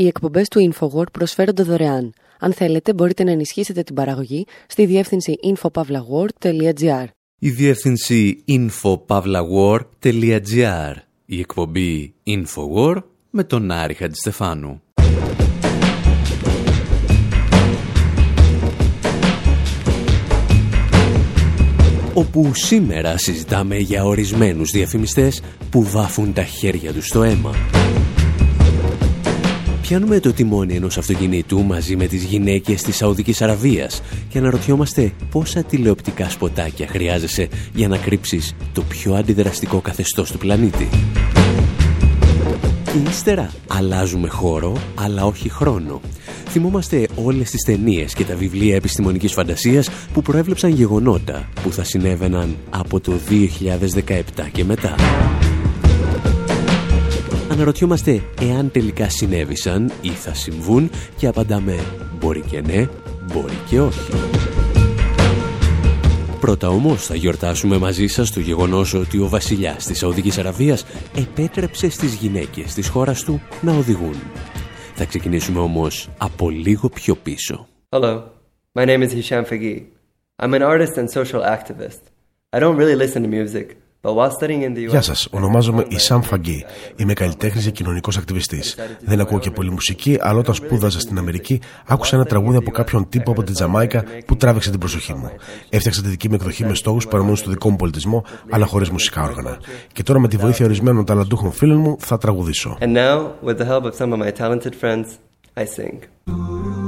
Οι εκπομπές του InfoWord προσφέρονται δωρεάν. Αν θέλετε μπορείτε να ενισχύσετε την παραγωγή στη διεύθυνση infopavlagor.gr Η διεύθυνση infopavlagor.gr Η εκπομπή InfoWord με τον Άρη Χατζηστεφάνου. όπου σήμερα συζητάμε για ορισμένους διαφημιστές που βάφουν τα χέρια τους στο αίμα. Πιάνουμε το τιμόνι ενός αυτοκινήτου μαζί με τις γυναίκες της Σαουδικής Αραβίας και αναρωτιόμαστε πόσα τηλεοπτικά σποτάκια χρειάζεσαι για να κρύψεις το πιο αντιδραστικό καθεστώς του πλανήτη. Και ύστερα αλλάζουμε χώρο, αλλά όχι χρόνο. Θυμόμαστε όλες τις ταινίες και τα βιβλία επιστημονικής φαντασίας που προέβλεψαν γεγονότα που θα συνέβαιναν από το 2017 και μετά. Αναρωτιόμαστε εάν τελικά συνέβησαν ή θα συμβούν και απαντάμε μπορεί και ναι, μπορεί και όχι. Πρώτα όμως θα γιορτάσουμε μαζί σας το γεγονός ότι ο βασιλιάς της Σαουδικής Αραβίας επέτρεψε στις γυναίκες της χώρας του να οδηγούν. Θα ξεκινήσουμε όμως από λίγο πιο πίσω. Hello, my name is Hisham Fagui. I'm an artist and social activist. I don't really listen to music. Γεια σας, ονομάζομαι Ισάμ Φαγκή. Είμαι καλλιτέχνης και κοινωνικός ακτιβιστής. Δεν ακούω και πολύ μουσική, αλλά όταν σπούδαζα στην Αμερική, άκουσα ένα τραγούδι από κάποιον τύπο από τη Τζαμάικα που τράβηξε την προσοχή μου. Έφτιαξα τη δική μου εκδοχή με στόχους παραμονή στο δικό μου πολιτισμό, αλλά χωρίς μουσικά όργανα. Και τώρα με τη βοήθεια ορισμένων ταλαντούχων φίλων μου θα τραγουδήσω. And now, with the help of some of my talented friends, I sing.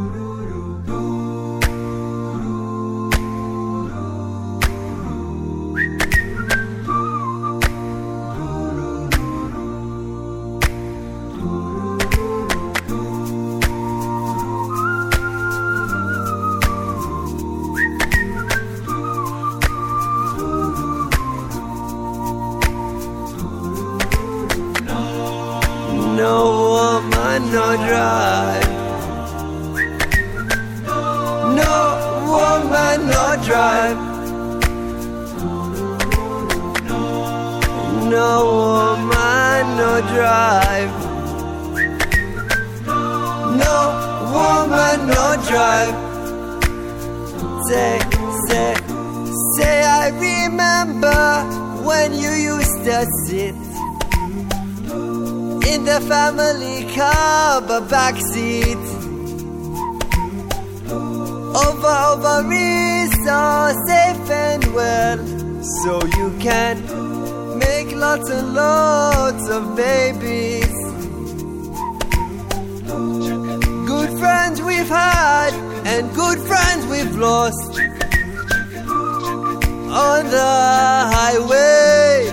on the highway.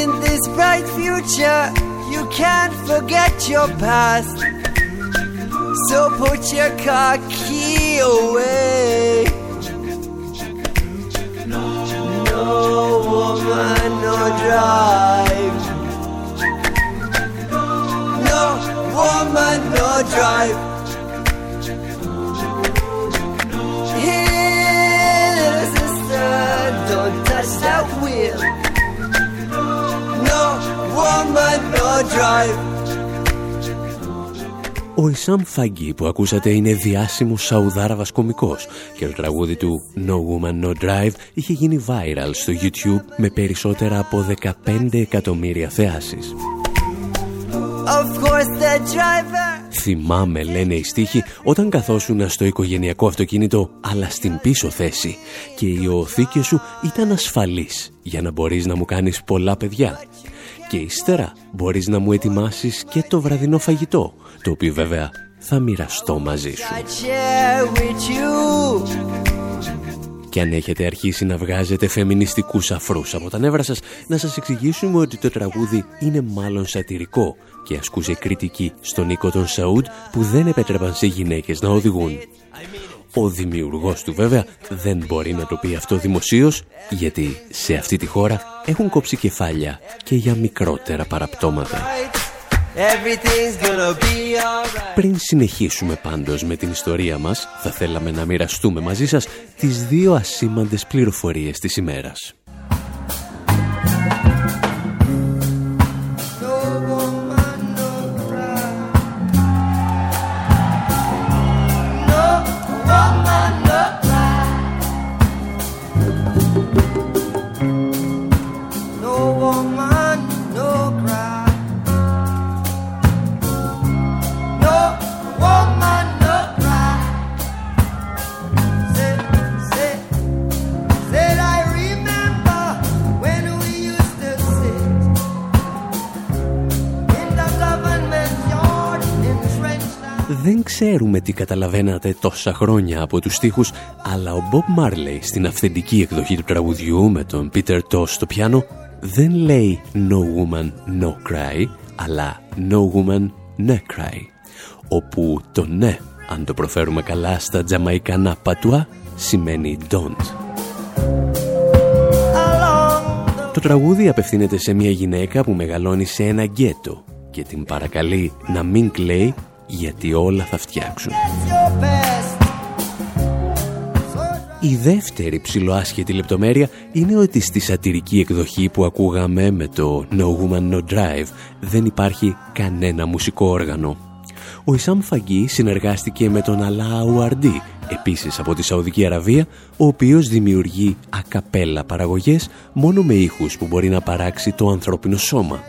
In this bright future, you can't forget your past. So put your car key away. No woman, no drive. No woman, no drive. Ο Ισάμ Φαγκή που ακούσατε είναι διάσημος Σαουδάραβας κομικός και το τραγούδι του No Woman No Drive είχε γίνει viral στο YouTube με περισσότερα από 15 εκατομμύρια θεάσεις. Θυμάμαι, λένε οι στίχοι, όταν καθόσουν στο οικογενειακό αυτοκίνητο, αλλά στην πίσω θέση και η οθήκη σου ήταν ασφαλής για να μπορείς να μου κάνεις πολλά παιδιά. Και ύστερα μπορείς να μου ετοιμάσεις και το βραδινό φαγητό, το οποίο βέβαια θα μοιραστώ μαζί σου. Και αν έχετε αρχίσει να βγάζετε φεμινιστικούς αφρούς από τα νεύρα σας, να σας εξηγήσουμε ότι το τραγούδι είναι μάλλον σατυρικό και ασκούσε κριτική στον οίκο των Σαούντ που δεν επέτρεπαν σε γυναίκες να οδηγούν. Ο δημιουργός του βέβαια δεν μπορεί να το πει αυτό δημοσίως γιατί σε αυτή τη χώρα έχουν κόψει κεφάλια και για μικρότερα παραπτώματα. Πριν συνεχίσουμε πάντως με την ιστορία μας, θα θέλαμε να μοιραστούμε μαζί σας τις δύο ασήμαντες πληροφορίες της ημέρας. Ξέρουμε τι καταλαβαίνατε τόσα χρόνια από τους στίχους, αλλά ο Bob Marley στην αυθεντική εκδοχή του τραγουδιού με τον Peter Tosh στο πιάνο δεν λέει «No woman, no cry», αλλά «No woman, no cry», όπου το «ναι», αν το προφέρουμε καλά στα τζαμαϊκανά πατουά, σημαίνει «don't». Το τραγούδι απευθύνεται σε μια γυναίκα που μεγαλώνει σε ένα γκέτο και την παρακαλεί να μην κλαίει γιατί όλα θα φτιάξουν. Η δεύτερη ψηλοάσχετη λεπτομέρεια είναι ότι στη σατυρική εκδοχή που ακούγαμε με το No Woman No Drive δεν υπάρχει κανένα μουσικό όργανο. Ο Ισάμ Φαγκή συνεργάστηκε με τον Αλά Ουαρντί, επίσης από τη Σαουδική Αραβία, ο οποίος δημιουργεί ακαπέλα παραγωγές μόνο με ήχους που μπορεί να παράξει το ανθρώπινο σώμα.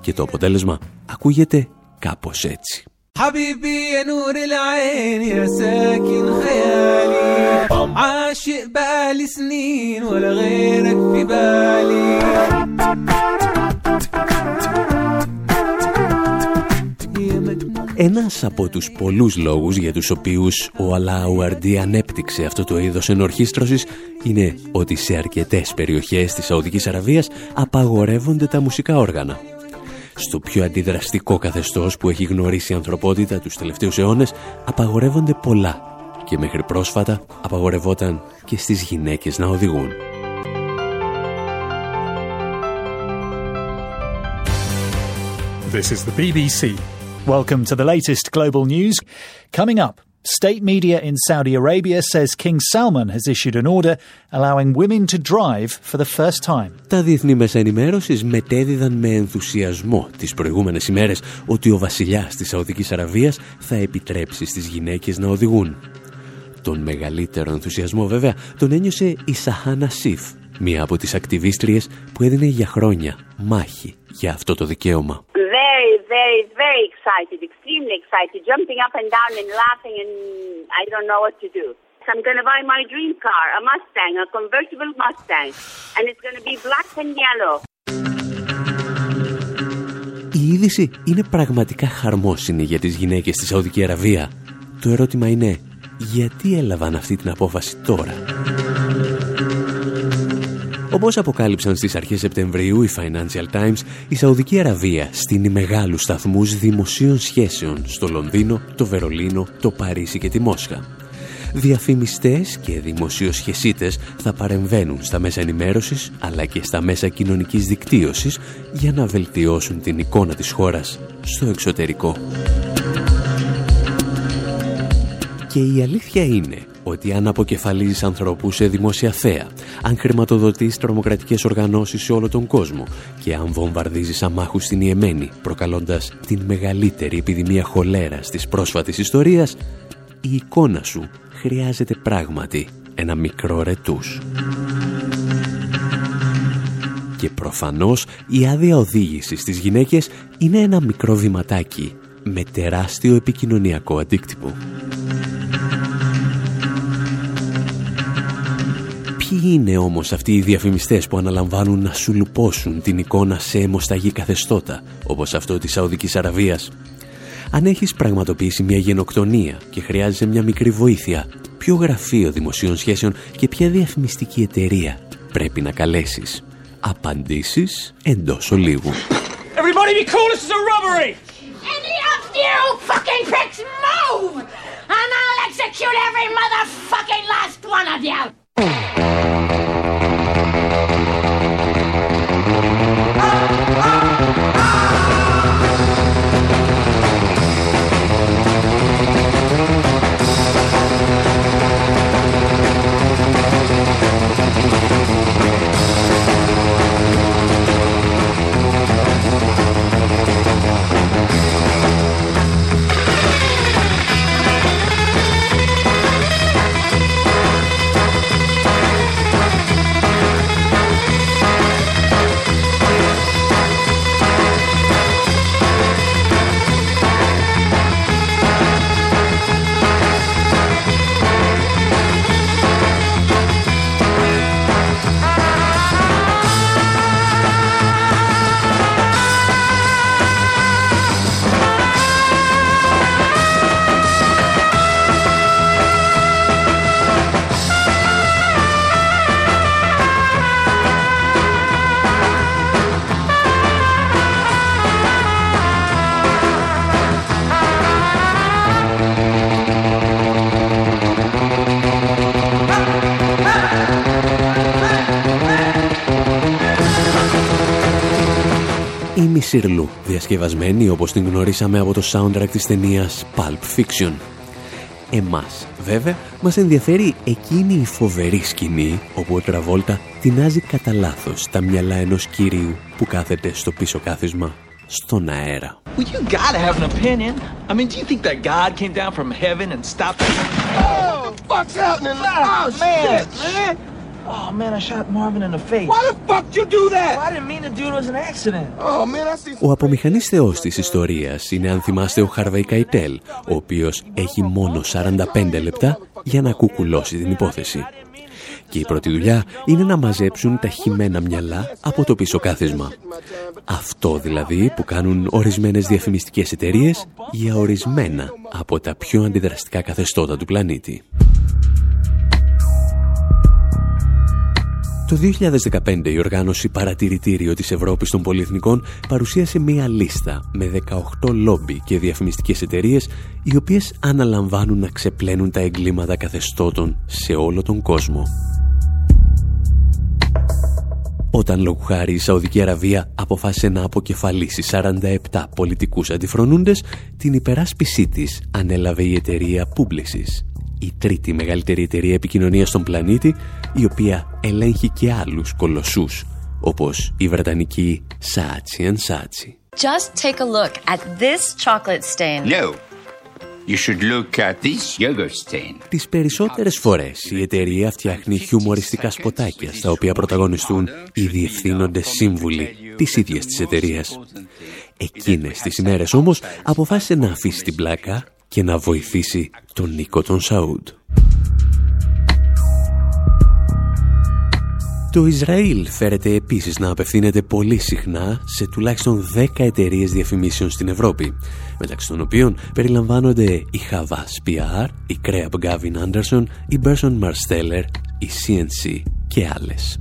Και το αποτέλεσμα ακούγεται κάπως έτσι. حبيبي يا نور العين يا ساكن خيالي عاشق بقالي سنين ولا غيرك في بالي Ένας από τους πολλούς λόγους για τους οποίους ο Αλάουαρντί ανέπτυξε αυτό το είδος ενορχίστρωσης είναι ότι σε αρκετές περιοχές της Σαουδικής Αραβίας απαγορεύονται τα μουσικά όργανα στο πιο αντιδραστικό καθεστώς που έχει γνωρίσει η ανθρωπότητα τους τελευταίους αιώνες, απαγορεύονται πολλά και μέχρι πρόσφατα απαγορευόταν και στις γυναίκες να οδηγούν. This is the BBC. Welcome to the latest global news. Coming up, State media in Saudi Arabia says King Salman has issued an order allowing women to drive for the first time. Τα διεθνή μέσα ενημέρωσης μετέδιδαν με ενθουσιασμό τις προηγούμενες ημέρες ότι ο βασιλιάς της Σαουδικής Αραβίας θα επιτρέψει στις γυναίκες να οδηγούν. Τον μεγαλύτερο ενθουσιασμό βέβαια τον ένιωσε η Σαχάνα Σιφ, μία από τις ακτιβίστριες που έδινε για χρόνια μάχη για αυτό το δικαίωμα. Very, very, very excited, extremely excited, jumping up and down and laughing and I don't know what to do. I'm going to buy my dream car, a Mustang, a convertible Mustang, and it's going to be black and yellow. Η είδηση είναι πραγματικά χαρμόσυνη για τις γυναίκες στη Σαουδική Αραβία. Το ερώτημα είναι, γιατί έλαβαν αυτή την απόφαση τώρα. Όπως αποκάλυψαν στις αρχές Σεπτεμβρίου οι Financial Times, η Σαουδική Αραβία στείνει μεγάλους σταθμούς δημοσίων σχέσεων στο Λονδίνο, το Βερολίνο, το Παρίσι και τη Μόσχα. Διαφημιστές και δημοσιοσχεσίτες θα παρεμβαίνουν στα μέσα ενημέρωσης αλλά και στα μέσα κοινωνικής δικτύωσης για να βελτιώσουν την εικόνα της χώρας στο εξωτερικό. Και η αλήθεια είναι ότι αν αποκεφαλίζεις ανθρώπους σε δημόσια θέα, αν χρηματοδοτείς τρομοκρατικές οργανώσεις σε όλο τον κόσμο και αν βομβαρδίζεις αμάχους στην Ιεμένη, προκαλώντας την μεγαλύτερη επιδημία χολέρας της πρόσφατης ιστορίας, η εικόνα σου χρειάζεται πράγματι ένα μικρό ρετούς. Και προφανώς η άδεια οδήγησης στις γυναίκες είναι ένα μικρό βηματάκι με τεράστιο επικοινωνιακό αντίκτυπο. Ποιοι είναι όμως αυτοί οι διαφημιστές που αναλαμβάνουν να σου λουπώσουν την εικόνα σε αιμοσταγή καθεστώτα, όπως αυτό της Σαουδικής Αραβίας; Αν έχεις πραγματοποιήσει μια γενοκτονία και χρειάζεσαι μια μικρή βοήθεια, ποιο γραφείο δημοσίων σχέσεων και ποια διαφημιστική εταιρεία πρέπει να καλέσεις; Απαντήσεις εντός ολίγου. Everybody be cool, this is a robbery! Any of you fucking pricks move! And I'll execute every motherfucking last one of you! Σίρλου, διασκευασμένη όπως την γνωρίσαμε από το soundtrack της ταινίας Pulp Fiction. Εμάς, βέβαια, μας ενδιαφέρει εκείνη η φοβερή σκηνή όπου ο Τραβόλτα τεινάζει κατά λάθος τα μυαλά ενός κυρίου που κάθεται στο πίσω κάθισμα στον αέρα. Well, you gotta have an opinion. I mean, do you think that God came down from heaven and stopped... Oh, what's happening? Oh, man, man. Oh man, I shot Marvin in the face. Why the fuck you do that? I didn't mean to do it. It was an accident. Oh man, I see. Ο απομηχανής θεός της ιστορίας είναι αν θυμάστε ο Χαρβέι Καϊτέλ, ο οποίος έχει μόνο 45 λεπτά για να κουκουλώσει την υπόθεση. Και η πρώτη δουλειά είναι να μαζέψουν τα χυμένα μυαλά από το πίσω κάθισμα. Αυτό δηλαδή που κάνουν ορισμένες διαφημιστικές εταιρείες για ορισμένα από τα πιο αντιδραστικά καθεστώτα του πλανήτη. Το 2015 η οργάνωση Παρατηρητήριο της Ευρώπης των Πολυεθνικών παρουσίασε μία λίστα με 18 λόμπι και διαφημιστικές εταιρείες οι οποίες αναλαμβάνουν να ξεπλένουν τα εγκλήματα καθεστώτων σε όλο τον κόσμο. Όταν λόγου χάρη η Σαουδική Αραβία αποφάσισε να αποκεφαλίσει 47 πολιτικούς αντιφρονούντες, την υπεράσπισή της ανέλαβε η εταιρεία Publicis η τρίτη μεγαλύτερη εταιρεία επικοινωνίας στον πλανήτη, η οποία ελέγχει και άλλους κολοσσούς, όπως η βρετανική Saatchi Saatchi. Just take a look at this chocolate stain. No. You should look at this yogurt stain. Τις περισσότερες φορές η εταιρεία φτιάχνει χιουμοριστικά σποτάκια στα οποία πρωταγωνιστούν οι διευθύνοντες σύμβουλοι της ίδιας της εταιρείας. Εκείνες τις ημέρες όμως αποφάσισε να αφήσει την πλάκα και να βοηθήσει τον Νίκο τον Σαούντ. Το Ισραήλ φέρεται επίσης να απευθύνεται πολύ συχνά σε τουλάχιστον 10 εταιρείες διαφημίσεων στην Ευρώπη, μεταξύ των οποίων περιλαμβάνονται η Havas PR, η Creab Gavin Anderson, η Berson Marsteller, η CNC και άλλες.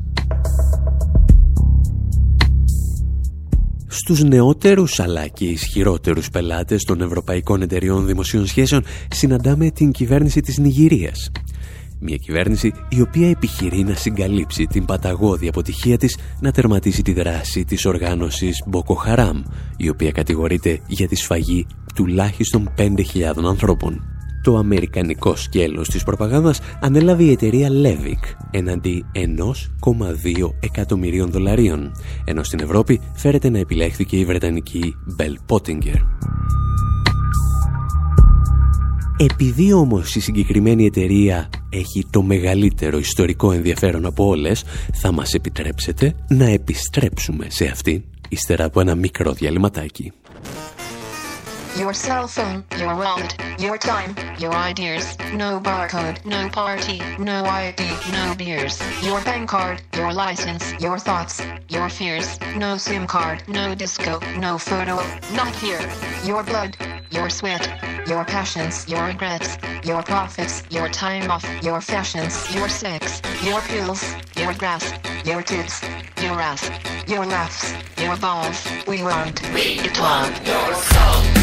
Στους νεότερους αλλά και ισχυρότερους πελάτες των Ευρωπαϊκών Εταιριών Δημοσίων Σχέσεων συναντάμε την κυβέρνηση της Νιγηρίας. Μια κυβέρνηση η οποία επιχειρεί να συγκαλύψει την παταγώδη αποτυχία της να τερματίσει τη δράση της οργάνωσης Μποκοχαράμ, η οποία κατηγορείται για τη σφαγή τουλάχιστον 5.000 ανθρώπων το αμερικανικό σκέλος της προπαγάνδας ανέλαβε η εταιρεία Levic εναντί 1,2 εκατομμυρίων δολαρίων, ενώ στην Ευρώπη φέρεται να επιλέχθηκε η βρετανική Bell Pottinger. Επειδή όμως η συγκεκριμένη εταιρεία έχει το μεγαλύτερο ιστορικό ενδιαφέρον από όλες, θα μας επιτρέψετε να επιστρέψουμε σε αυτή, ύστερα από ένα μικρό διαλυματάκι. Your cell phone, your wallet, your time, your ideas. No barcode, no party, no ID, no beers. Your bank card, your license, your thoughts, your fears. No SIM card, no disco, no photo. Not here. Your blood, your sweat, your passions, your regrets, your profits, your time off, your fashions, your sex, your pills, your grass, your tits, your ass, your laughs, your balls. We want, we want your soul.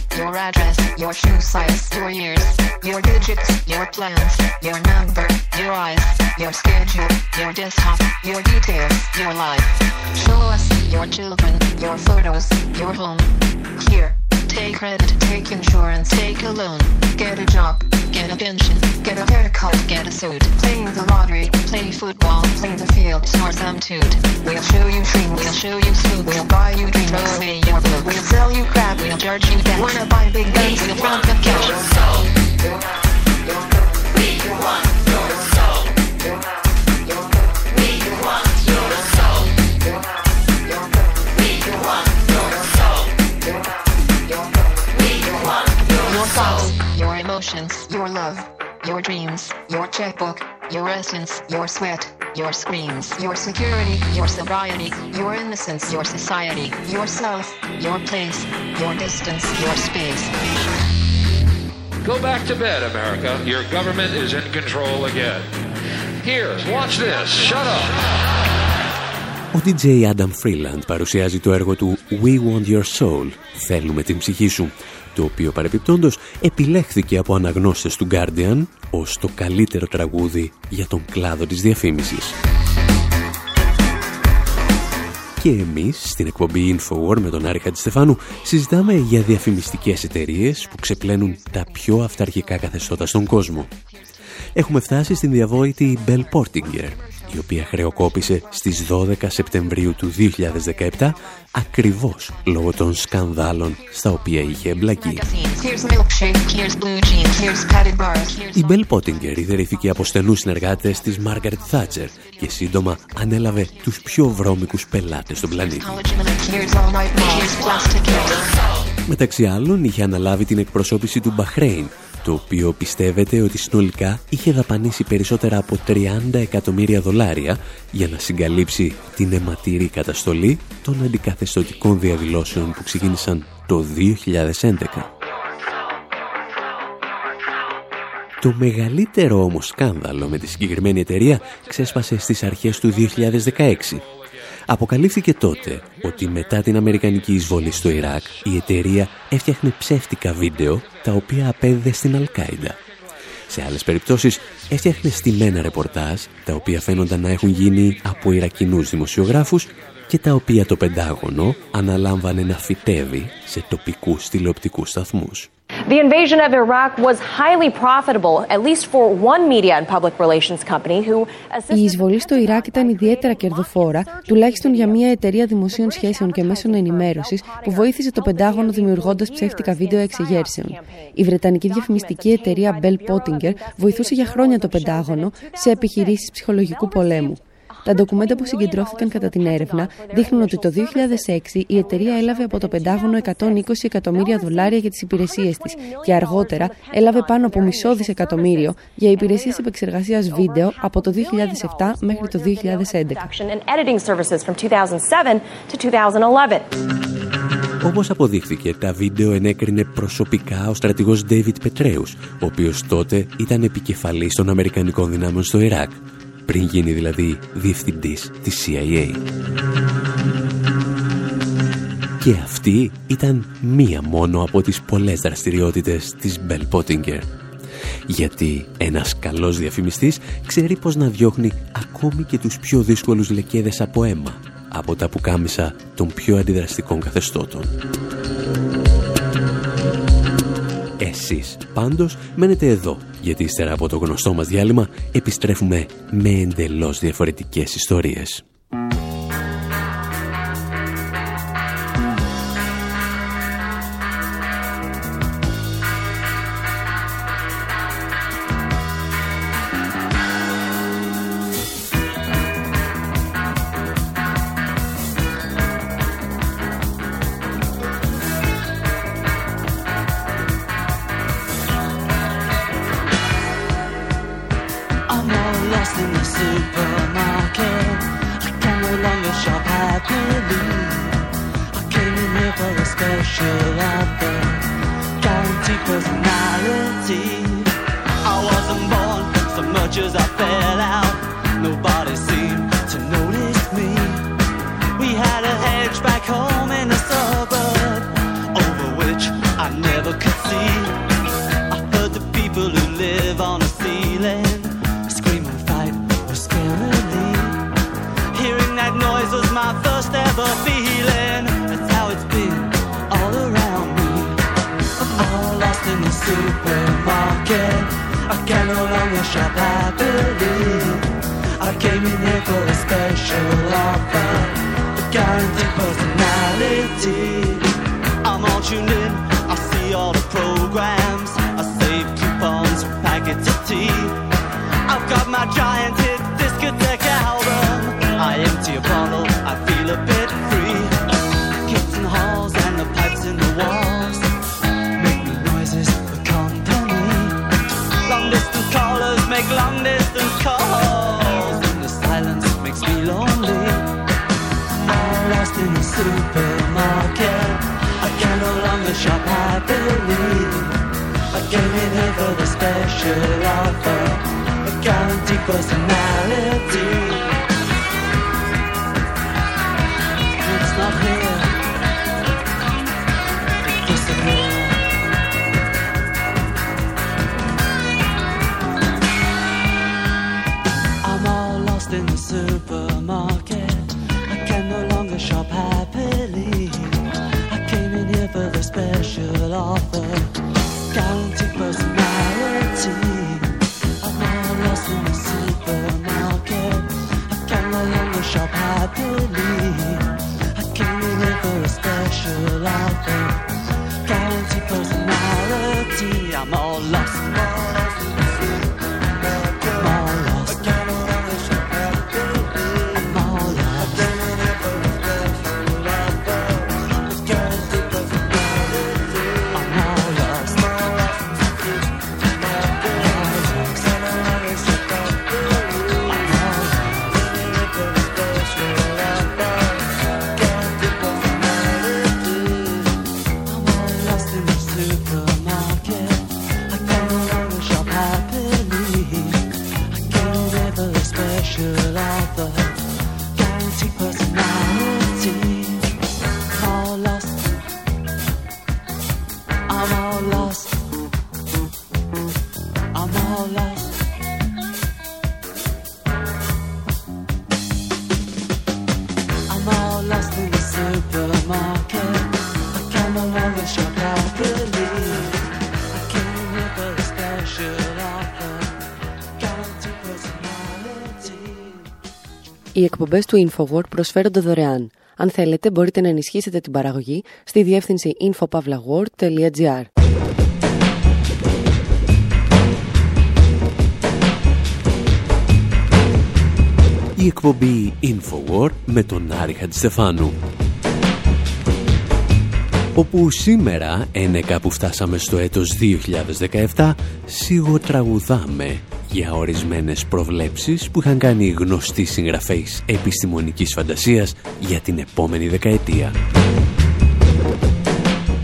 your address, your shoe size, your years, your digits, your plans, your number, your eyes, your schedule, your desktop, your details, your life. Show us your children, your photos, your home. Here, take credit, take insurance, take a loan, get a job, get a pension, get a haircut, get a suit, play the lottery, play football, play the field, snort some toot. We'll show you dreams, we'll show you food, we'll buy you dreams, throw away your book, we'll sell you crap, we'll charge you that. Wanna buy big guns, we'll front the cash. We want. your essence, your sweat, your screams, your security, your sobriety, your innocence, your society, yourself, your place, your distance, your space. Go back to bed, America. Your government is in control again. Here, watch this. Shut up. Ο DJ Adam Freeland παρουσιάζει το έργο του We Want Your Soul, θέλουμε την ψυχή σου, το οποίο παρεπιπτόντος επιλέχθηκε από αναγνώστες του Guardian ως το καλύτερο τραγούδι για τον κλάδο της διαφήμισης. Και εμείς στην εκπομπή Infowar με τον Άρη Χατζηστεφάνου συζητάμε για διαφημιστικές εταιρείες που ξεπλένουν τα πιο αυταρχικά καθεστώτα στον κόσμο. Έχουμε φτάσει στην διαβόητη Bell Portinger, η οποία χρεοκόπησε στις 12 Σεπτεμβρίου του 2017 ακριβώς λόγω των σκανδάλων στα οποία είχε εμπλακεί. Η Bell Pottinger ιδρύθηκε από στενούς συνεργάτες της Margaret Thatcher και σύντομα ανέλαβε τους πιο βρώμικους πελάτες στον πλανήτη. Μεταξύ άλλων είχε αναλάβει την εκπροσώπηση του Μπαχρέιν το οποίο πιστεύετε ότι συνολικά είχε δαπανίσει περισσότερα από 30 εκατομμύρια δολάρια για να συγκαλύψει την αιματηρή καταστολή των αντικαθεστωτικών διαδηλώσεων που ξεκίνησαν το 2011. Το μεγαλύτερο όμως σκάνδαλο με τη συγκεκριμένη εταιρεία ξέσπασε στις αρχές του 2016 Αποκαλύφθηκε τότε ότι μετά την Αμερικανική εισβολή στο Ιράκ η εταιρεία έφτιαχνε ψεύτικα βίντεο τα οποία απέδιδε στην Αλκάιντα. Σε άλλες περιπτώσεις έφτιαχνε στημένα ρεπορτάζ τα οποία φαίνονταν να έχουν γίνει από Ιρακινούς δημοσιογράφους και τα οποία το Πεντάγωνο αναλάμβανε να φυτεύει σε τοπικούς τηλεοπτικούς σταθμούς. The invasion of Iraq was highly profitable, at least for one media and public relations company who Η εισβολή στο Ιράκ ήταν ιδιαίτερα κερδοφόρα, τουλάχιστον για μια εταιρεία δημοσίων σχέσεων και μέσων ενημέρωσης που βοήθησε το Πεντάγωνο δημιουργώντας ψεύτικα βίντεο εξεγέρσεων. Η βρετανική διαφημιστική εταιρεία Bell Pottinger βοηθούσε για χρόνια το Πεντάγωνο σε επιχειρήσεις ψυχολογικού πολέμου. Τα ντοκουμέντα που συγκεντρώθηκαν κατά την έρευνα δείχνουν ότι το 2006 η εταιρεία έλαβε από το Πεντάγωνο 120 εκατομμύρια δολάρια για τις υπηρεσίες της και αργότερα έλαβε πάνω από μισό δισεκατομμύριο για υπηρεσίες επεξεργασίας βίντεο από το 2007 μέχρι το 2011. Όπως αποδείχθηκε, τα βίντεο ενέκρινε προσωπικά ο στρατηγός David Πετρέους, ο οποίος τότε ήταν επικεφαλής των Αμερικανικών δυνάμεων στο Ιράκ πριν γίνει δηλαδή διευθυντής της CIA. Και αυτή ήταν μία μόνο από τις πολλές δραστηριότητες της Bell Pottinger. Γιατί ένας καλός διαφημιστής ξέρει πως να διώχνει ακόμη και τους πιο δύσκολους λεκέδες από αίμα από τα πουκάμισα των πιο αντιδραστικών καθεστώτων. Εσείς πάντως μένετε εδώ, γιατί ύστερα από το γνωστό μας διάλειμμα επιστρέφουμε με εντελώς διαφορετικές ιστορίες. shop happily. I came in here for a special offer. The guaranteed personality. I'm all tuned in. I see all the programs. I save coupons with packets of tea. I've got my giant hit discotheque album. I empty a bottle. picture of a, a personality. I'm all alone. Οι εκπομπές του InfoWord προσφέρονται δωρεάν. Αν θέλετε, μπορείτε να ενισχύσετε την παραγωγή στη διεύθυνση infopavlagor.gr. Η εκπομπή InfoWord με τον Άρη Χατζηστεφάνου όπου σήμερα, ένεκα που φτάσαμε στο έτος 2017, σιγοτραγουδάμε για ορισμένες προβλέψεις που είχαν κάνει οι γνωστοί συγγραφείς επιστημονικής φαντασίας για την επόμενη δεκαετία.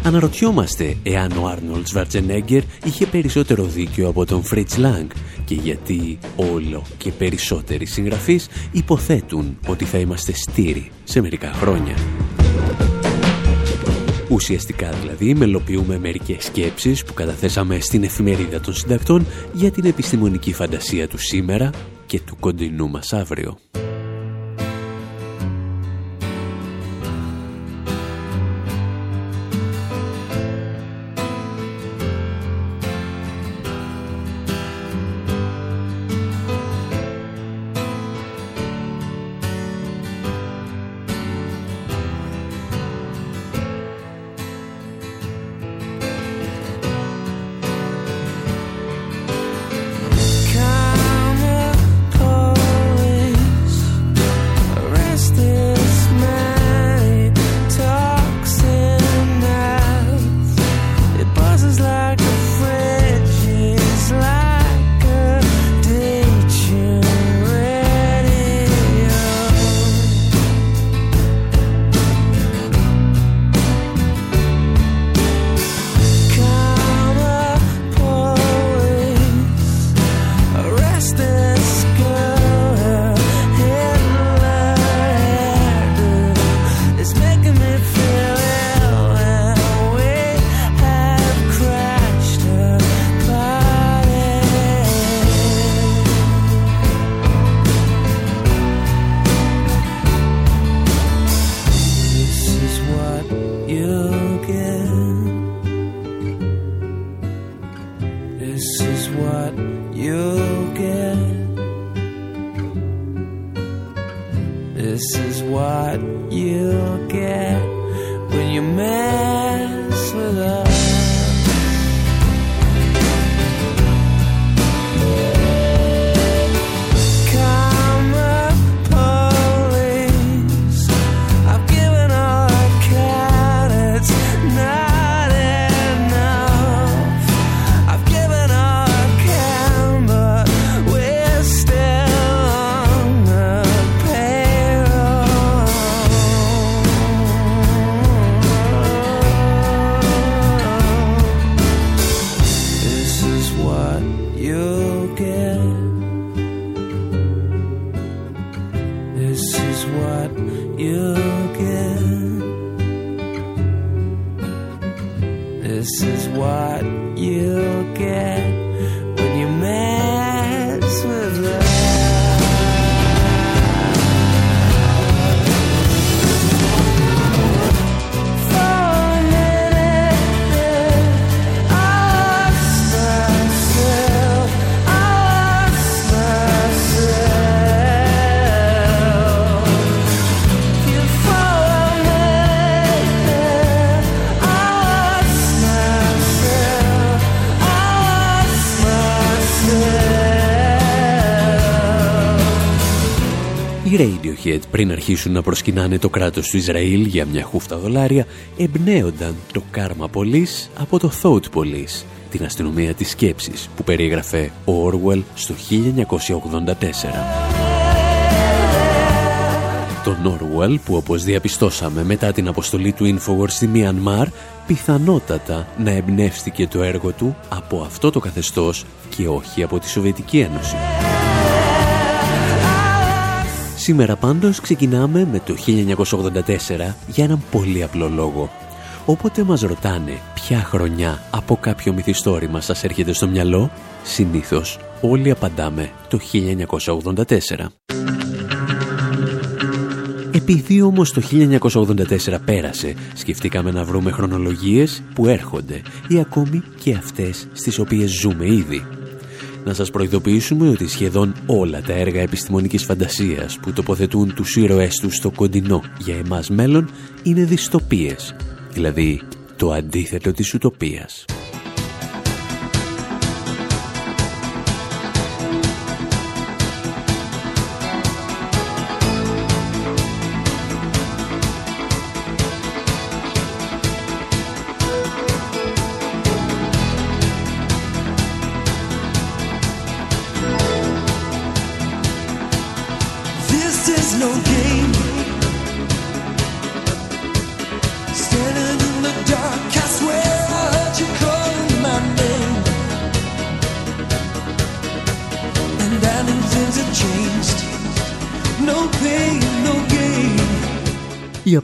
Αναρωτιόμαστε εάν ο Άρνολτ Βαρτζενέγκερ είχε περισσότερο δίκιο από τον Φρίτς Λάγκ και γιατί όλο και περισσότεροι συγγραφείς υποθέτουν ότι θα είμαστε στήρι σε μερικά χρόνια. Ουσιαστικά δηλαδή μελοποιούμε μερικές σκέψεις που καταθέσαμε στην εφημερίδα των συντακτών για την επιστημονική φαντασία του σήμερα και του κοντινού μας αύριο. this girl. Radiohead πριν αρχίσουν να προσκυνάνε το κράτος του Ισραήλ για μια χούφτα δολάρια εμπνέονταν το Karma Police από το Thought Police, την αστυνομία της σκέψης που περιέγραφε ο Orwell στο 1984. Τον Orwell που όπως διαπιστώσαμε μετά την αποστολή του Infowars στη Μιανμάρ πιθανότατα να εμπνεύστηκε το έργο του από αυτό το καθεστώς και όχι από τη Σοβιετική Ένωση. Σήμερα πάντως ξεκινάμε με το 1984 για έναν πολύ απλό λόγο. Όποτε μας ρωτάνε ποια χρονιά από κάποιο μυθιστόρημα σας έρχεται στο μυαλό, συνήθως όλοι απαντάμε το 1984. Επειδή όμως το 1984 πέρασε, σκεφτήκαμε να βρούμε χρονολογίες που έρχονται ή ακόμη και αυτές στις οποίες ζούμε ήδη. Να σας προειδοποιήσουμε ότι σχεδόν όλα τα έργα επιστημονικής φαντασίας που τοποθετούν τους ήρωές τους στο κοντινό για εμάς μέλλον είναι δυστοπίες, δηλαδή το αντίθετο της ουτοπίας.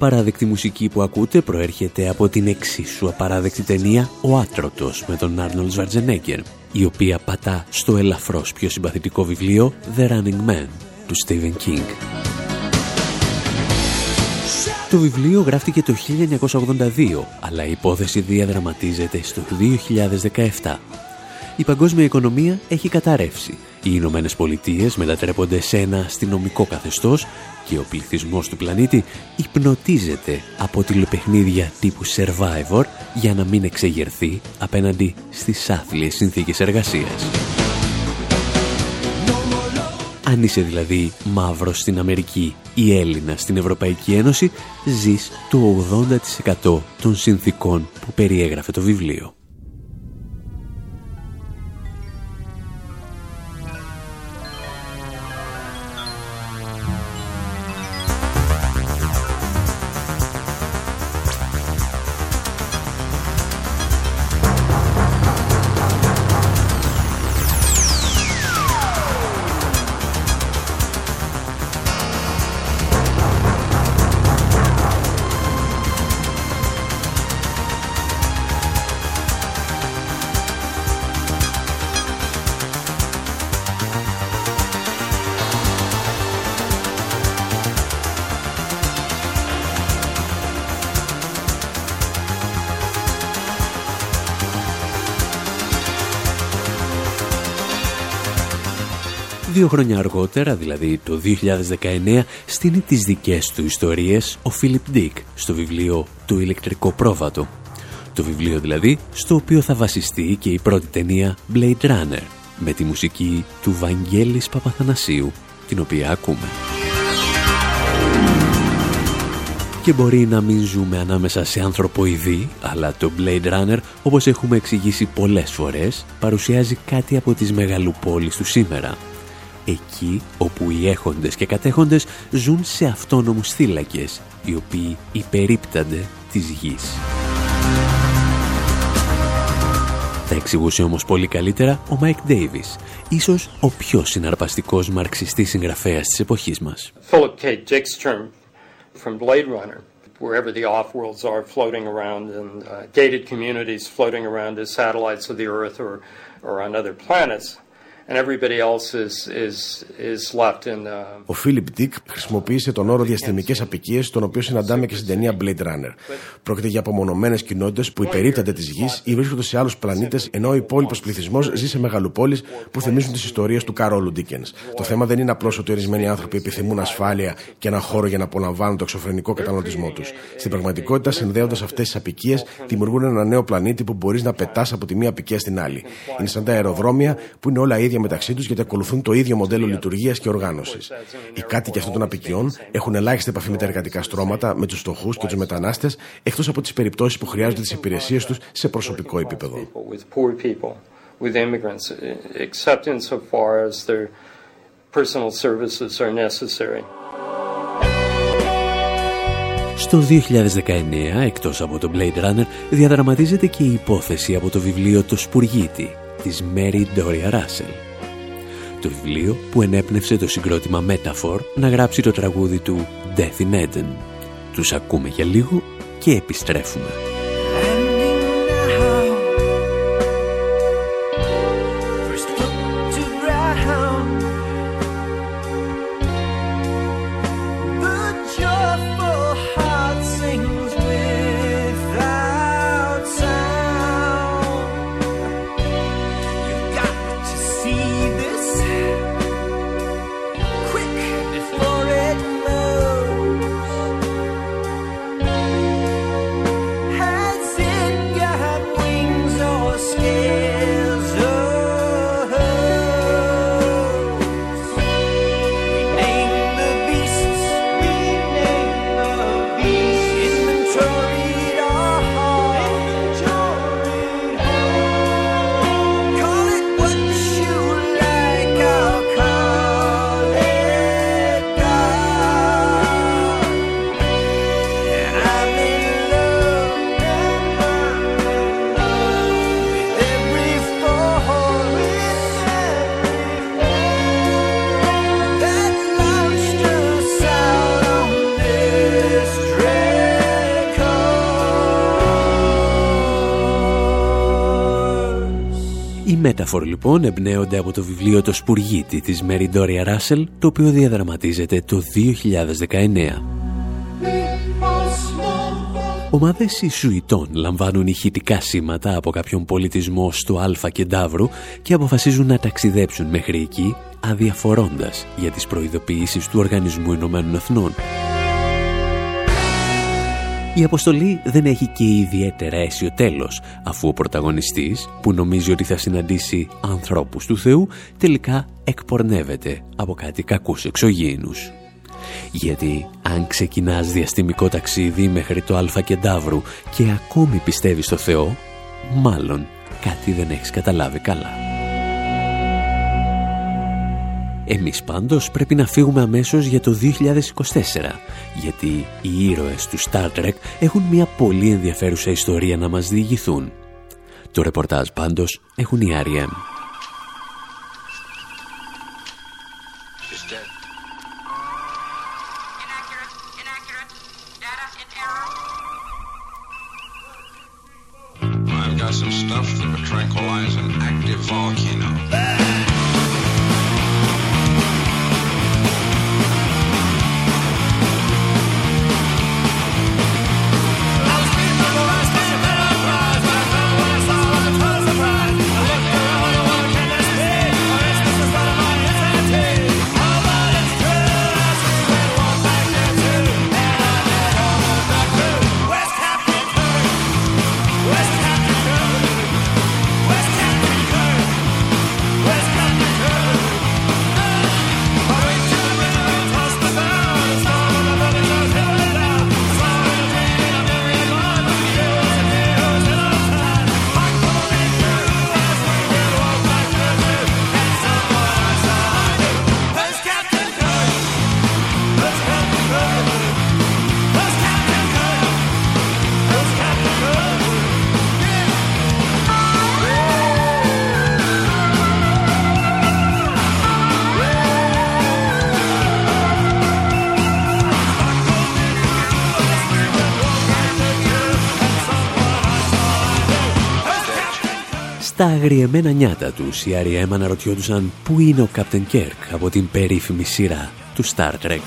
Απαράδεκτη μουσική που ακούτε προέρχεται από την εξίσου απαράδεκτη ταινία «Ο Άτρωτος» με τον Άρνολ Σβαρτζενέγκερ, η οποία πατά στο ελαφρώς πιο συμπαθητικό βιβλίο «The Running Man» του Stephen King. Το βιβλίο γράφτηκε το 1982, αλλά η υπόθεση διαδραματίζεται στο 2017. Η παγκόσμια οικονομία έχει καταρρεύσει. Οι Ηνωμένε Πολιτείε μετατρέπονται σε ένα αστυνομικό καθεστώς και ο πληθυσμός του πλανήτη υπνοτίζεται από τηλεπαιχνίδια τύπου Survivor για να μην εξεγερθεί απέναντι στις άθλιες συνθήκες εργασίας. Αν είσαι δηλαδή μαύρος στην Αμερική ή Έλληνα στην Ευρωπαϊκή Ένωση, ζεις το 80% των συνθήκων που περιέγραφε το βιβλίο. Χρόνια αργότερα, δηλαδή το 2019, στείνει τις δικές του ιστορίες ο Φίλιπ Ντίκ στο βιβλίο «Το ηλεκτρικό πρόβατο». Το βιβλίο δηλαδή στο οποίο θα βασιστεί και η πρώτη ταινία Blade Runner με τη μουσική του Βαγγέλης Παπαθανασίου, την οποία ακούμε. Και μπορεί να μην ζούμε ανάμεσα σε ανθρωποειδή, αλλά το Blade Runner, όπως έχουμε εξηγήσει πολλές φορές, παρουσιάζει κάτι από τις μεγαλοπόλεις του σήμερα, εκεί όπου οι έχοντες και κατέχοντες ζουν σε αυτόνομους θύλακες, οι οποίοι υπερίπτανται της γης. Θα εξηγούσε όμως πολύ καλύτερα ο Μάικ Ντέιβις, ίσως ο πιο συναρπαστικός μαρξιστής συγγραφέας της εποχής μας. Philip K. Dickstrom from Blade Runner wherever the off-worlds are floating around and uh, gated communities floating around as satellites of the Earth or, or on other planets. Ο Φίλιπ Ντίκ χρησιμοποίησε τον όρο διαστημικές απικίες, τον οποίο συναντάμε και στην ταινία Blade Runner. Πρόκειται για απομονωμένες κοινότητες που υπερίπτανται της γης ή βρίσκονται σε άλλους πλανήτες, ενώ ο υπόλοιπος πληθυσμός ζει σε μεγαλοπόλει που θυμίζουν τις ιστορίες του Καρόλου Ντίκενς. Το θέμα δεν είναι απλώς ότι ορισμένοι άνθρωποι επιθυμούν ασφάλεια και ένα χώρο για να απολαμβάνουν το εξωφρενικό καταναλωτισμό τους. Στην πραγματικότητα, συνδέοντας αυτές τις απικίες, δημιουργούν ένα νέο πλανήτη που μπορείς να πετάς από τη μία απικία στην άλλη. Είναι σαν τα αεροδρόμια που είναι όλα ίδια ίδια μεταξύ τους γιατί ακολουθούν το ίδιο μοντέλο λειτουργίας και οργάνωσης. Οι κάτοικοι αυτών των απικιών έχουν ελάχιστη επαφή με τα εργατικά στρώματα, με τους φτωχούς και τους μετανάστες, εκτός από τις περιπτώσεις που χρειάζονται τις υπηρεσίες τους σε προσωπικό επίπεδο. Στο 2019, εκτός από το Blade Runner, διαδραματίζεται και η υπόθεση από το βιβλίο «Το Σπουργίτη» της Mary Doria Russell. Το βιβλίο που ενέπνευσε το συγκρότημα Metaphor να γράψει το τραγούδι του Death in Eden. Τους ακούμε για λίγο και επιστρέφουμε. Μέταφορ λοιπόν εμπνέονται από το βιβλίο «Το Σπουργίτη» της Μεριντόρια Ράσελ, το οποίο διαδραματίζεται το 2019. Ομάδες Ισουητών λαμβάνουν ηχητικά σήματα από κάποιον πολιτισμό στο Αλφα Κεντάβρου και αποφασίζουν να ταξιδέψουν μέχρι εκεί αδιαφορώντας για τις προειδοποιήσεις του Οργανισμού Ηνωμένων Εθνών. Η αποστολή δεν έχει και ιδιαίτερα αίσιο τέλος, αφού ο πρωταγωνιστής, που νομίζει ότι θα συναντήσει ανθρώπους του Θεού, τελικά εκπορνεύεται από κάτι κακούς εξωγήινους. Γιατί αν ξεκινάς διαστημικό ταξίδι μέχρι το Αλφα Κεντάβρου και ακόμη πιστεύεις στο Θεό, μάλλον κάτι δεν έχεις καταλάβει καλά. Εμείς πάντως πρέπει να φύγουμε αμέσως για το 2024, γιατί οι ήρωες του Star Trek έχουν μια πολύ ενδιαφέρουσα ιστορία να μας διηγηθούν. Το ρεπορτάζ πάντως έχουν οι R.E.M. αγριεμένα νιάτα τους, οι R.E.M. αναρωτιόντουσαν πού είναι ο Captain Kirk από την περίφημη σειρά του Star Trek.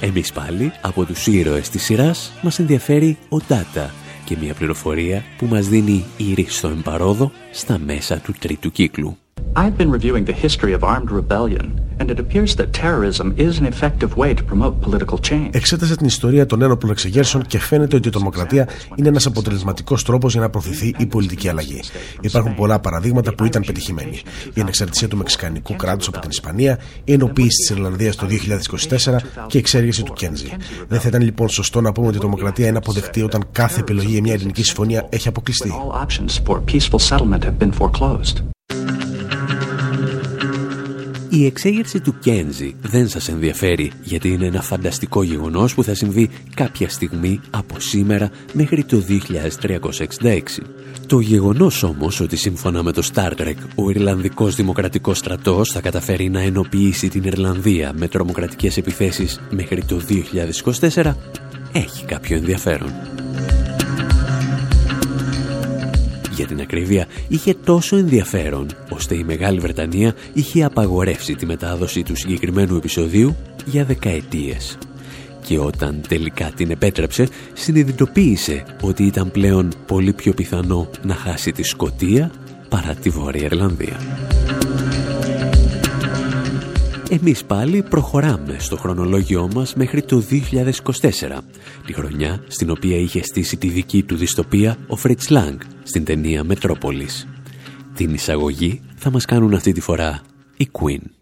Εμείς πάλι, από τους ήρωες της σειράς, μας ενδιαφέρει ο Data και μια πληροφορία που μας δίνει η στο εμπαρόδο στα μέσα του τρίτου κύκλου. I've been reviewing the history of armed rebellion and it appears that terrorism is an effective way to promote political change. Εξέτασε την ιστορία των ένοπλων εξεγέρσεων και φαίνεται ότι η τρομοκρατία είναι ένας αποτελεσματικός τρόπος για να προωθηθεί η πολιτική αλλαγή. Υπάρχουν πολλά παραδείγματα που ήταν πετυχημένοι. Η ανεξαρτησία του Μεξικανικού κράτους από την Ισπανία, η ενοποίηση της Ιρλανδίας το 2024 και η εξέργεση του Κένζι. Δεν θα ήταν λοιπόν σωστό να πούμε ότι η τρομοκρατία είναι αποδεκτή όταν κάθε επιλογή για μια ελληνική συμφωνία έχει αποκλειστεί. Η εξέγερση του Κένζι δεν σας ενδιαφέρει γιατί είναι ένα φανταστικό γεγονός που θα συμβεί κάποια στιγμή από σήμερα μέχρι το 2366. Το γεγονός όμως ότι σύμφωνα με το Star Trek ο Ιρλανδικός Δημοκρατικός Στρατός θα καταφέρει να ενοποιήσει την Ιρλανδία με τρομοκρατικές επιθέσεις μέχρι το 2024 έχει κάποιο ενδιαφέρον. Για την ακρίβεια, είχε τόσο ενδιαφέρον, ώστε η Μεγάλη Βρετανία είχε απαγορεύσει τη μετάδοση του συγκεκριμένου επεισοδίου για δεκαετίες. Και όταν τελικά την επέτρεψε, συνειδητοποίησε ότι ήταν πλέον πολύ πιο πιθανό να χάσει τη Σκοτία παρά τη Βόρεια Ιρλανδία. Εμείς πάλι προχωράμε στο χρονολόγιό μας μέχρι το 2024, τη χρονιά στην οποία είχε στήσει τη δική του διστοπία ο Φριτς Λάγκ στην ταινία Μετρόπολης. Την εισαγωγή θα μας κάνουν αυτή τη φορά η Queen.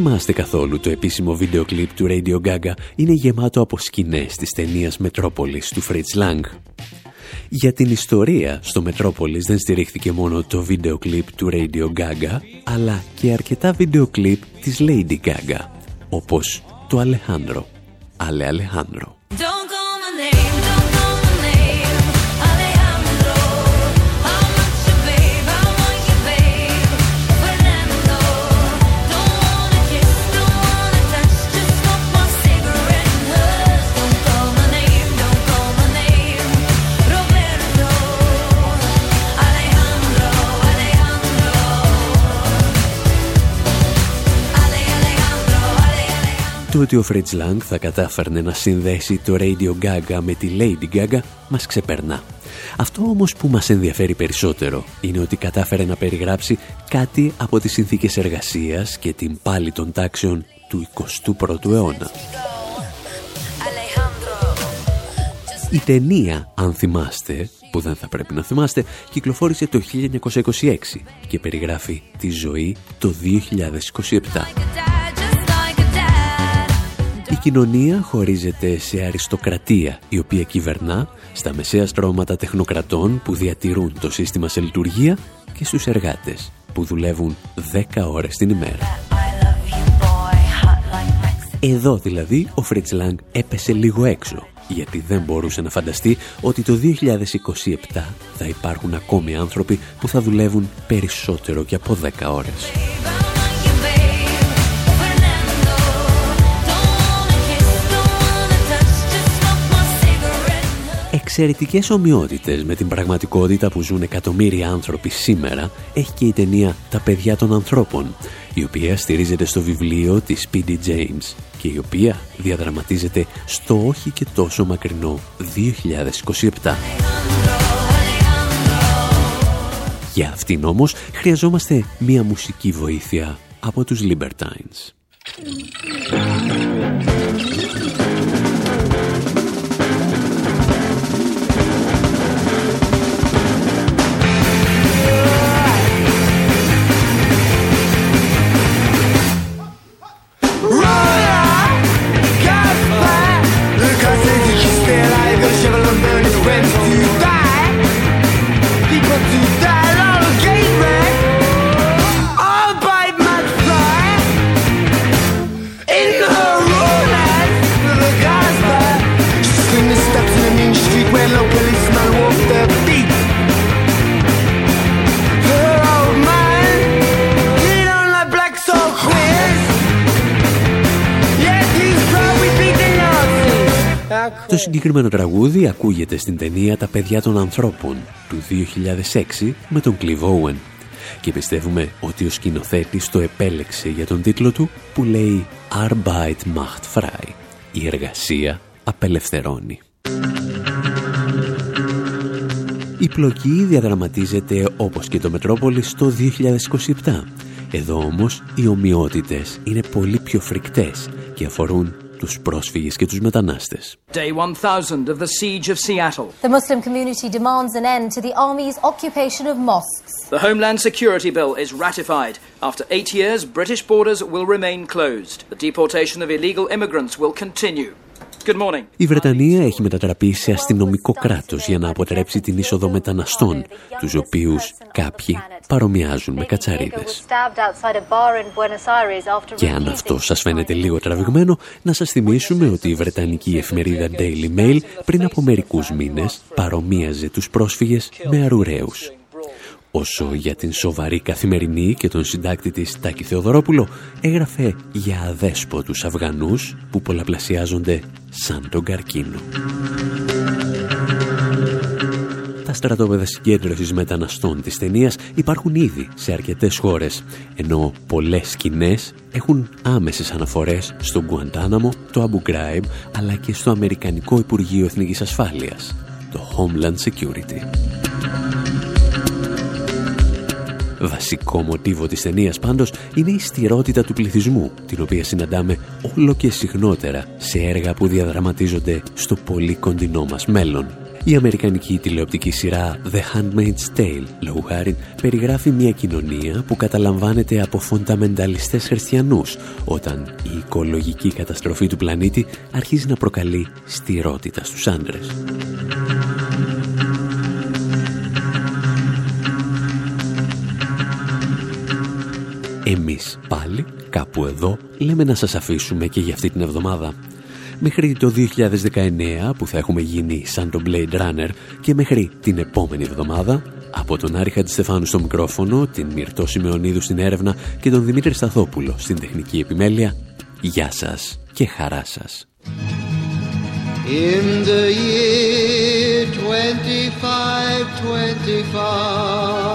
Θυμάστε καθόλου το επίσημο βίντεο κλιπ του Radio Gaga; Είναι γεμάτο από σκηνές της ταινίας Μετρόπολης του Fritz Lang. Για την ιστορία στο Μετρόπολης δεν στηρίχθηκε μόνο το βίντεο κλιπ του Radio Gaga αλλά και αρκετά βίντεο κλιπ της Lady Gaga όπως το Αλεχάνδρο. Ale Alejandro. Το Το ότι ο Fritz Lang θα κατάφερνε να συνδέσει το Radio Gaga με τη Lady Gaga; Μας ξεπερνά. Αυτό όμως που μας ενδιαφέρει περισσότερο είναι ότι κατάφερε να περιγράψει κάτι από τις συνθήκες εργασίας και την πάλη των τάξεων του 21ου αιώνα. Η ταινία, αν θυμάστε, που δεν θα πρέπει να θυμάστε, κυκλοφόρησε το 1926 και περιγράφει τη ζωή το 2027. Η κοινωνία χωρίζεται σε αριστοκρατία, η οποία κυβερνά στα μεσαία στρώματα τεχνοκρατών που διατηρούν το σύστημα σε λειτουργία και στους εργάτες που δουλεύουν 10 ώρες την ημέρα. Εδώ δηλαδή ο Φρίτς Λάγκ έπεσε λίγο έξω γιατί δεν μπορούσε να φανταστεί ότι το 2027 θα υπάρχουν ακόμη άνθρωποι που θα δουλεύουν περισσότερο και από 10 ώρες. Εξαιρετικές ομοιότητες με την πραγματικότητα που ζουν εκατομμύρια άνθρωποι σήμερα έχει και η ταινία «Τα παιδιά των ανθρώπων», η οποία στηρίζεται στο βιβλίο της P.D. James και η οποία διαδραματίζεται στο όχι και τόσο μακρινό 2027. Για αυτήν όμως χρειαζόμαστε μία μουσική βοήθεια από τους Libertines. shovel and burn your wet συγκεκριμένο τραγούδι ακούγεται στην ταινία «Τα παιδιά των ανθρώπων» του 2006 με τον Clive Owen και πιστεύουμε ότι ο σκηνοθέτης το επέλεξε για τον τίτλο του που λέει Arbeit macht frei. Η εργασία απελευθερώνει. Η πλοκή διαδραματίζεται όπως και το Μετρόπολης το 2027. Εδώ όμως οι ομοιότητες είναι πολύ πιο φρικτές και αφορούν τους πρόσφυγες και τους μετανάστες. Day 1000 of the siege of Seattle. The Muslim community demands an end to the army's occupation of mosques. The Homeland Security Bill is ratified. After eight years, British borders will remain closed. The deportation of illegal immigrants will continue. Η Βρετανία έχει μετατραπεί σε αστυνομικό κράτος για να αποτρέψει την είσοδο μεταναστών, τους οποίους κάποιοι παρομοιάζουν με κατσαρίδες. Και αν αυτό σας φαίνεται λίγο τραβηγμένο, να σας θυμίσουμε ότι η Βρετανική εφημερίδα Daily Mail πριν από μερικούς μήνες παρομοίαζε τους πρόσφυγες με αρουραίους. Όσο για την σοβαρή καθημερινή και τον συντάκτη της Τάκη Θεοδωρόπουλο έγραφε για αδέσποτους Αφγανούς που πολλαπλασιάζονται σαν τον καρκίνο. Τα στρατόπεδα συγκέντρωσης μεταναστών της ταινίας υπάρχουν ήδη σε αρκετές χώρες, ενώ πολλές σκηνές έχουν άμεσες αναφορές στο Γκουαντάναμο, το Αμπου Ghraib, αλλά και στο Αμερικανικό Υπουργείο Εθνικής Ασφάλειας, το Homeland Security. Βασικό μοτίβο της ταινίας πάντως είναι η στηρότητα του πληθυσμού, την οποία συναντάμε όλο και συχνότερα σε έργα που διαδραματίζονται στο πολύ κοντινό μας μέλλον. Η αμερικανική τηλεοπτική σειρά The Handmaid's Tale, λόγου χάρη, περιγράφει μια κοινωνία που καταλαμβάνεται από φονταμενταλιστές χριστιανούς, όταν η οικολογική καταστροφή του πλανήτη αρχίζει να προκαλεί στηρότητα στους άντρες. Εμείς πάλι, κάπου εδώ, λέμε να σας αφήσουμε και για αυτή την εβδομάδα. Μέχρι το 2019 που θα έχουμε γίνει σαν το Blade Runner και μέχρι την επόμενη εβδομάδα από τον Άρη Χαντιστεφάνου στο μικρόφωνο, την Μυρτώ Σιμεωνίδου στην έρευνα και τον Δημήτρη Σταθόπουλο στην τεχνική επιμέλεια. Γεια σας και χαρά σας. In the year 25,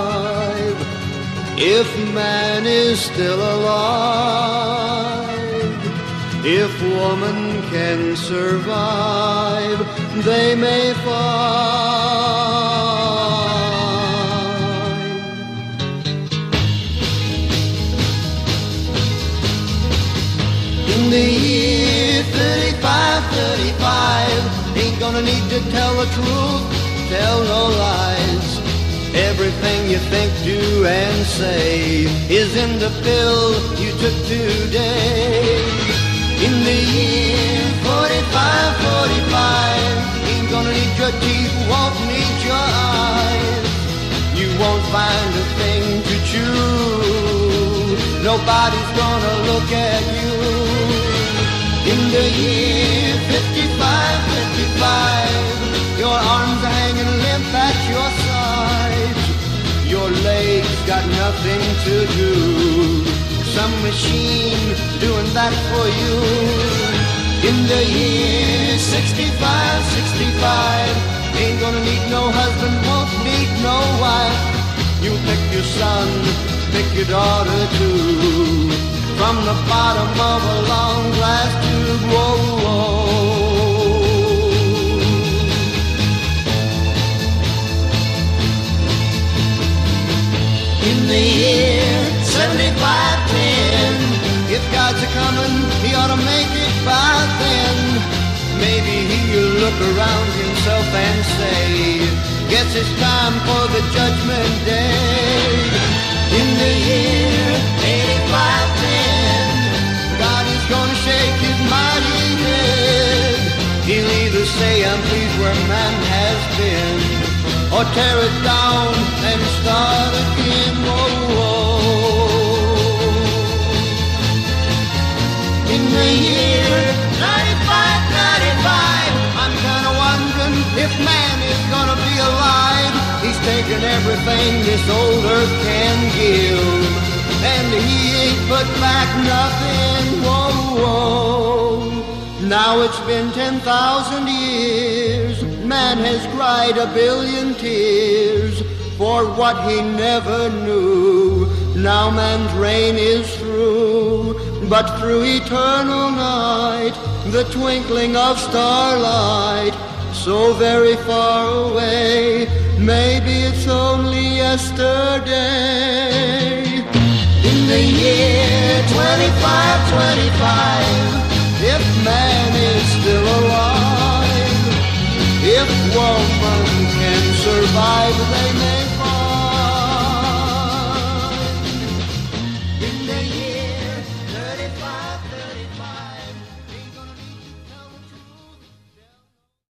If man is still alive, If woman can survive, they may find. In the year 35, 35, ain't gonna need to tell the truth, tell no lies. Everything you think, do, and say is in the pill you took today. In the year 45, 45, ain't gonna need your teeth, won't need your eyes. You won't find a thing to chew. Nobody's gonna look at you. In the year 55, 55, your arms are hanging limp at your sides. Your legs got nothing to do. Some machine doing that for you. In the year 65, 65, ain't gonna need no husband, won't need no wife. You pick your son, pick your daughter too. From the bottom of a long glass tube, whoa, whoa. In the year 75, 10, if God's a coming, he ought to make it by then. Maybe he'll look around himself and say, Guess it's time for the judgment day. In the year 85, 10, God is gonna shake his mighty head. He'll either say, I'm pleased where man has been, or tear it down and start if man is gonna be alive. He's taken everything this old earth can give, and he ain't put back nothing. Whoa, whoa. Now it's been 10,000 years. Man has cried a billion tears for what he never knew. Now man's reign is through, but through eternal night, the twinkling of starlight, so very far away, maybe it's only yesterday. In the year 25, 25, if man is still alive, if woman can survive, they may